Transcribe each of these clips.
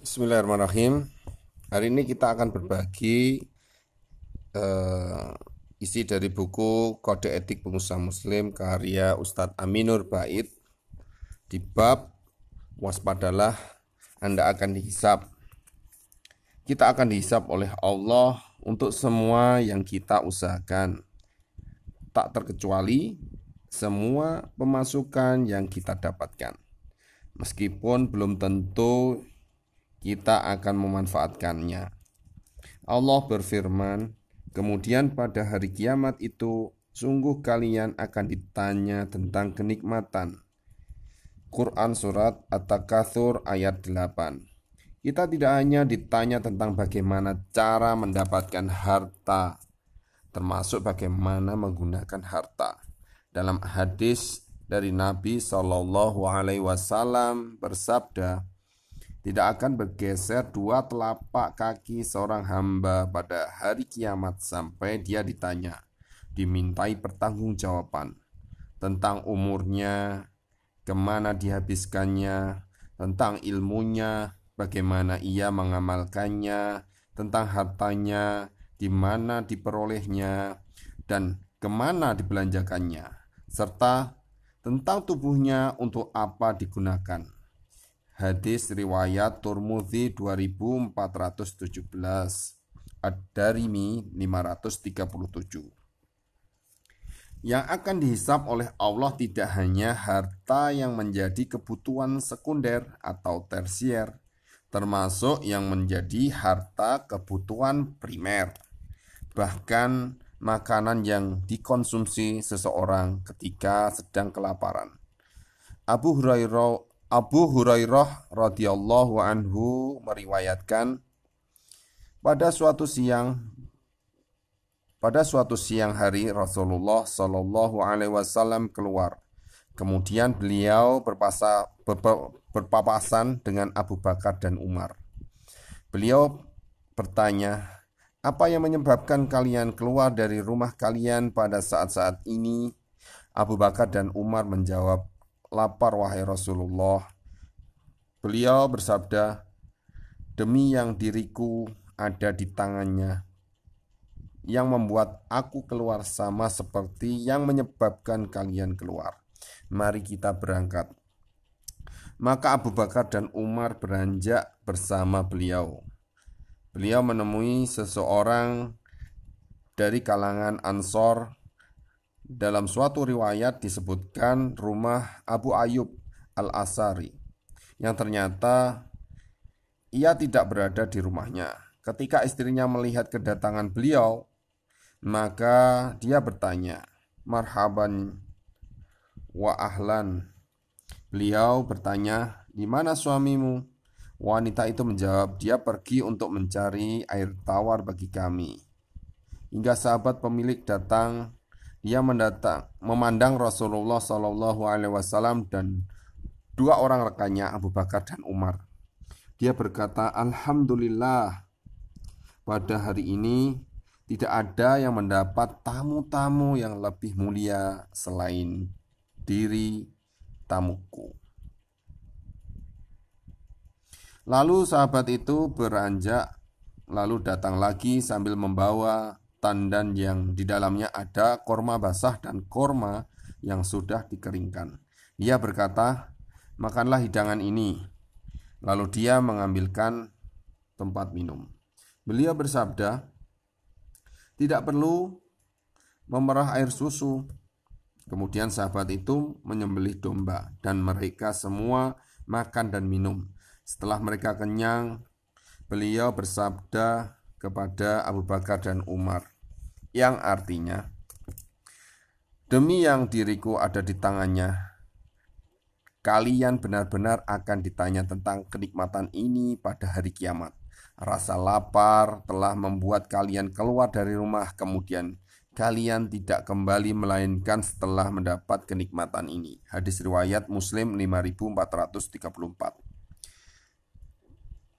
Bismillahirrahmanirrahim. Hari ini kita akan berbagi uh, isi dari buku Kode Etik Pengusaha Muslim karya Ustadz Aminur Bait di bab waspadalah Anda akan dihisap. Kita akan dihisap oleh Allah untuk semua yang kita usahakan. Tak terkecuali semua pemasukan yang kita dapatkan. Meskipun belum tentu kita akan memanfaatkannya. Allah berfirman, kemudian pada hari kiamat itu sungguh kalian akan ditanya tentang kenikmatan. Quran Surat At-Takathur ayat 8 Kita tidak hanya ditanya tentang bagaimana cara mendapatkan harta, termasuk bagaimana menggunakan harta. Dalam hadis dari Nabi Shallallahu Alaihi Wasallam bersabda, tidak akan bergeser dua telapak kaki seorang hamba pada hari kiamat sampai dia ditanya, dimintai pertanggungjawaban tentang umurnya, ke mana dihabiskannya, tentang ilmunya, bagaimana ia mengamalkannya, tentang hartanya, di mana diperolehnya, dan ke mana dibelanjakannya, serta tentang tubuhnya untuk apa digunakan. Hadis riwayat Turmudi 2417 Ad-Darimi 537 Yang akan dihisap oleh Allah tidak hanya harta yang menjadi kebutuhan sekunder atau tersier, termasuk yang menjadi harta kebutuhan primer. Bahkan makanan yang dikonsumsi seseorang ketika sedang kelaparan. Abu Hurairah Abu Hurairah radhiyallahu anhu meriwayatkan pada suatu siang pada suatu siang hari Rasulullah Shallallahu alaihi wasallam keluar. Kemudian beliau berpasa, ber, berpapasan dengan Abu Bakar dan Umar. Beliau bertanya, "Apa yang menyebabkan kalian keluar dari rumah kalian pada saat-saat ini?" Abu Bakar dan Umar menjawab, lapar wahai Rasulullah. Beliau bersabda, demi yang diriku ada di tangannya, yang membuat aku keluar sama seperti yang menyebabkan kalian keluar. Mari kita berangkat. Maka Abu Bakar dan Umar beranjak bersama beliau. Beliau menemui seseorang dari kalangan Ansor dalam suatu riwayat disebutkan rumah Abu Ayub Al-Asari yang ternyata ia tidak berada di rumahnya. Ketika istrinya melihat kedatangan beliau, maka dia bertanya, "Marhaban wa ahlan." Beliau bertanya, "Di mana suamimu?" Wanita itu menjawab, "Dia pergi untuk mencari air tawar bagi kami." Hingga sahabat pemilik datang ia mendatang memandang Rasulullah Shallallahu Alaihi Wasallam dan dua orang rekannya Abu Bakar dan Umar. Dia berkata, Alhamdulillah pada hari ini tidak ada yang mendapat tamu-tamu yang lebih mulia selain diri tamuku. Lalu sahabat itu beranjak lalu datang lagi sambil membawa tandan yang di dalamnya ada korma basah dan korma yang sudah dikeringkan. Dia berkata, "Makanlah hidangan ini." Lalu dia mengambilkan tempat minum. Beliau bersabda, "Tidak perlu memerah air susu." Kemudian sahabat itu menyembelih domba dan mereka semua makan dan minum. Setelah mereka kenyang, beliau bersabda, kepada Abu Bakar dan Umar. Yang artinya demi yang diriku ada di tangannya kalian benar-benar akan ditanya tentang kenikmatan ini pada hari kiamat. Rasa lapar telah membuat kalian keluar dari rumah. Kemudian kalian tidak kembali melainkan setelah mendapat kenikmatan ini. Hadis riwayat Muslim 5434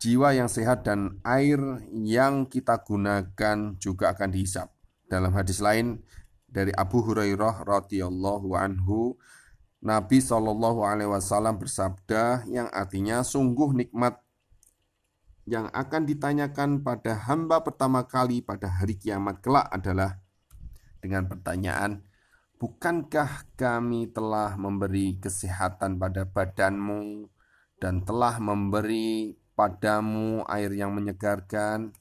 Jiwa yang sehat dan air yang kita gunakan juga akan dihisap. Dalam hadis lain dari Abu Hurairah radhiyallahu anhu, Nabi Shallallahu alaihi wasallam bersabda yang artinya sungguh nikmat yang akan ditanyakan pada hamba pertama kali pada hari kiamat kelak adalah dengan pertanyaan, Bukankah kami telah memberi kesehatan pada badanmu dan telah memberi padamu air yang menyegarkan?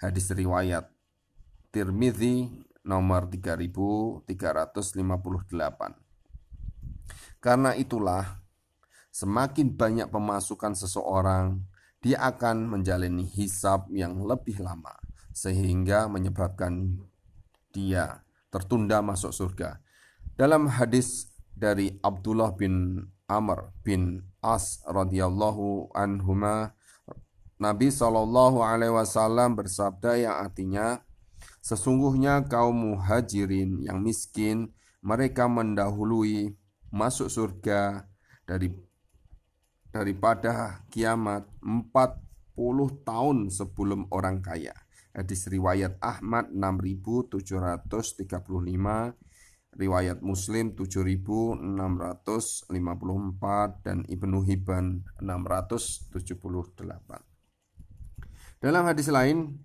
Hadis riwayat Tirmidzi nomor 3358. Karena itulah semakin banyak pemasukan seseorang, dia akan menjalani hisab yang lebih lama sehingga menyebabkan dia tertunda masuk surga. Dalam hadis dari Abdullah bin Amr bin As radhiyallahu anhuma Nabi Shallallahu alaihi wasallam bersabda yang artinya sesungguhnya kaum muhajirin yang miskin mereka mendahului masuk surga dari daripada kiamat 40 tahun sebelum orang kaya. Hadis riwayat Ahmad 6735, riwayat Muslim 7654 dan Ibnu Hibban 678. Dalam hadis lain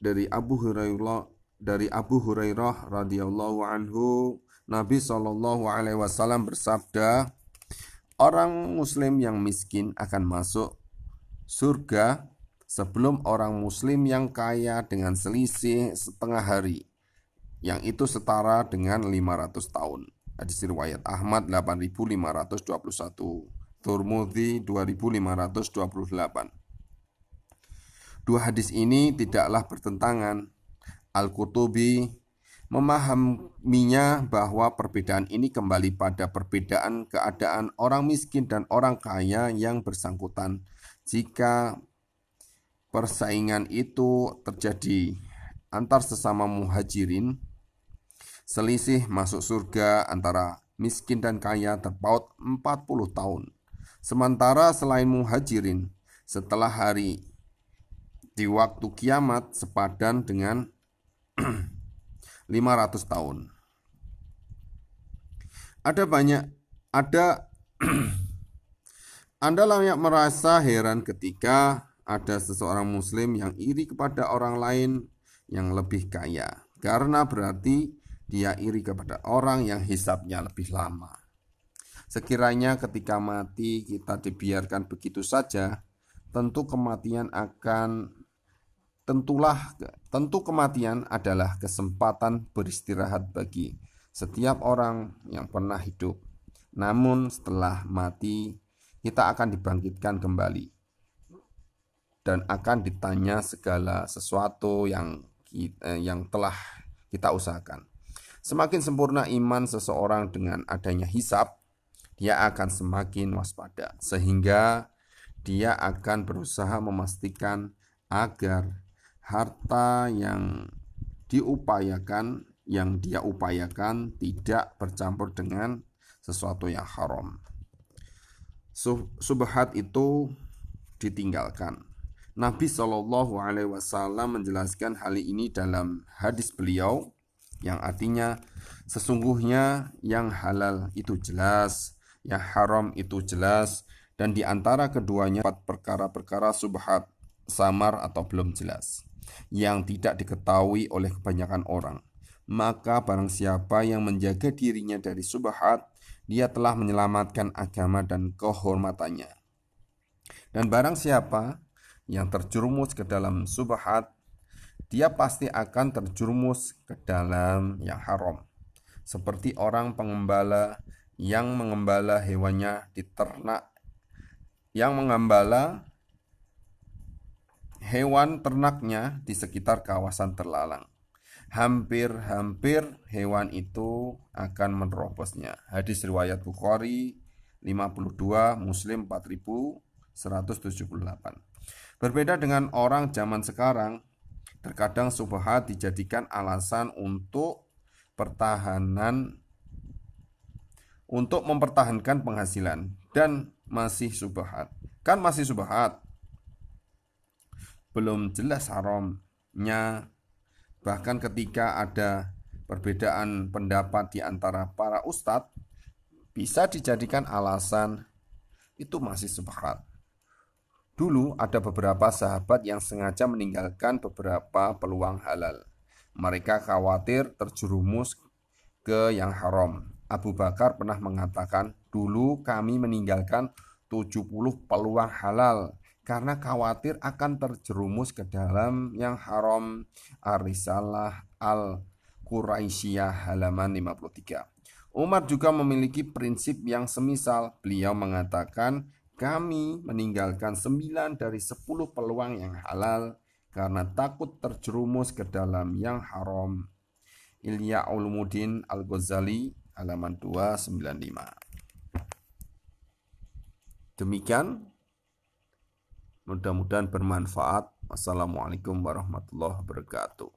dari Abu Hurairah dari Abu Hurairah radhiyallahu anhu Nabi Shallallahu alaihi wasallam bersabda orang muslim yang miskin akan masuk surga sebelum orang muslim yang kaya dengan selisih setengah hari yang itu setara dengan 500 tahun. Hadis riwayat Ahmad 8521, Turmudi 2528. Dua hadis ini tidaklah bertentangan. Al-Qutubi memahaminya bahwa perbedaan ini kembali pada perbedaan keadaan orang miskin dan orang kaya yang bersangkutan. Jika persaingan itu terjadi antar sesama muhajirin. Selisih masuk surga antara miskin dan kaya terpaut 40 tahun. Sementara selain muhajirin, setelah hari di waktu kiamat sepadan dengan 500 tahun. Ada banyak, ada Anda layak merasa heran ketika ada seseorang muslim yang iri kepada orang lain yang lebih kaya karena berarti dia iri kepada orang yang hisapnya lebih lama. Sekiranya ketika mati kita dibiarkan begitu saja, tentu kematian akan tentulah tentu kematian adalah kesempatan beristirahat bagi setiap orang yang pernah hidup. Namun setelah mati kita akan dibangkitkan kembali dan akan ditanya segala sesuatu yang kita, eh, yang telah kita usahakan. Semakin sempurna iman seseorang dengan adanya hisap, dia akan semakin waspada sehingga dia akan berusaha memastikan agar harta yang diupayakan yang dia upayakan tidak bercampur dengan sesuatu yang haram. Subhat itu ditinggalkan. Nabi Shallallahu Alaihi Wasallam menjelaskan hal ini dalam hadis beliau yang artinya sesungguhnya yang halal itu jelas, yang haram itu jelas, dan di antara keduanya perkara-perkara subhat, samar atau belum jelas, yang tidak diketahui oleh kebanyakan orang. Maka barang siapa yang menjaga dirinya dari subhat, dia telah menyelamatkan agama dan kehormatannya. Dan barang siapa yang terjerumus ke dalam subhat, dia pasti akan terjerumus ke dalam yang haram. Seperti orang pengembala yang mengembala hewannya di ternak, yang mengembala hewan ternaknya di sekitar kawasan terlalang. Hampir-hampir hewan itu akan menerobosnya. Hadis riwayat Bukhari 52, Muslim 4178. Berbeda dengan orang zaman sekarang, terkadang subhat dijadikan alasan untuk pertahanan untuk mempertahankan penghasilan dan masih subhat. Kan masih subhat. Belum jelas haramnya. Bahkan ketika ada perbedaan pendapat di antara para ustadz, bisa dijadikan alasan itu masih subhat Dulu ada beberapa sahabat yang sengaja meninggalkan beberapa peluang halal. Mereka khawatir terjerumus ke yang haram. Abu Bakar pernah mengatakan, dulu kami meninggalkan 70 peluang halal karena khawatir akan terjerumus ke dalam yang haram. Arisalah Al-Quraisyah halaman 53. Umar juga memiliki prinsip yang semisal. Beliau mengatakan, kami meninggalkan sembilan dari sepuluh peluang yang halal karena takut terjerumus ke dalam yang haram. Ilya Ulumuddin Al-Ghazali halaman 295. Demikian mudah-mudahan bermanfaat. Wassalamualaikum warahmatullahi wabarakatuh.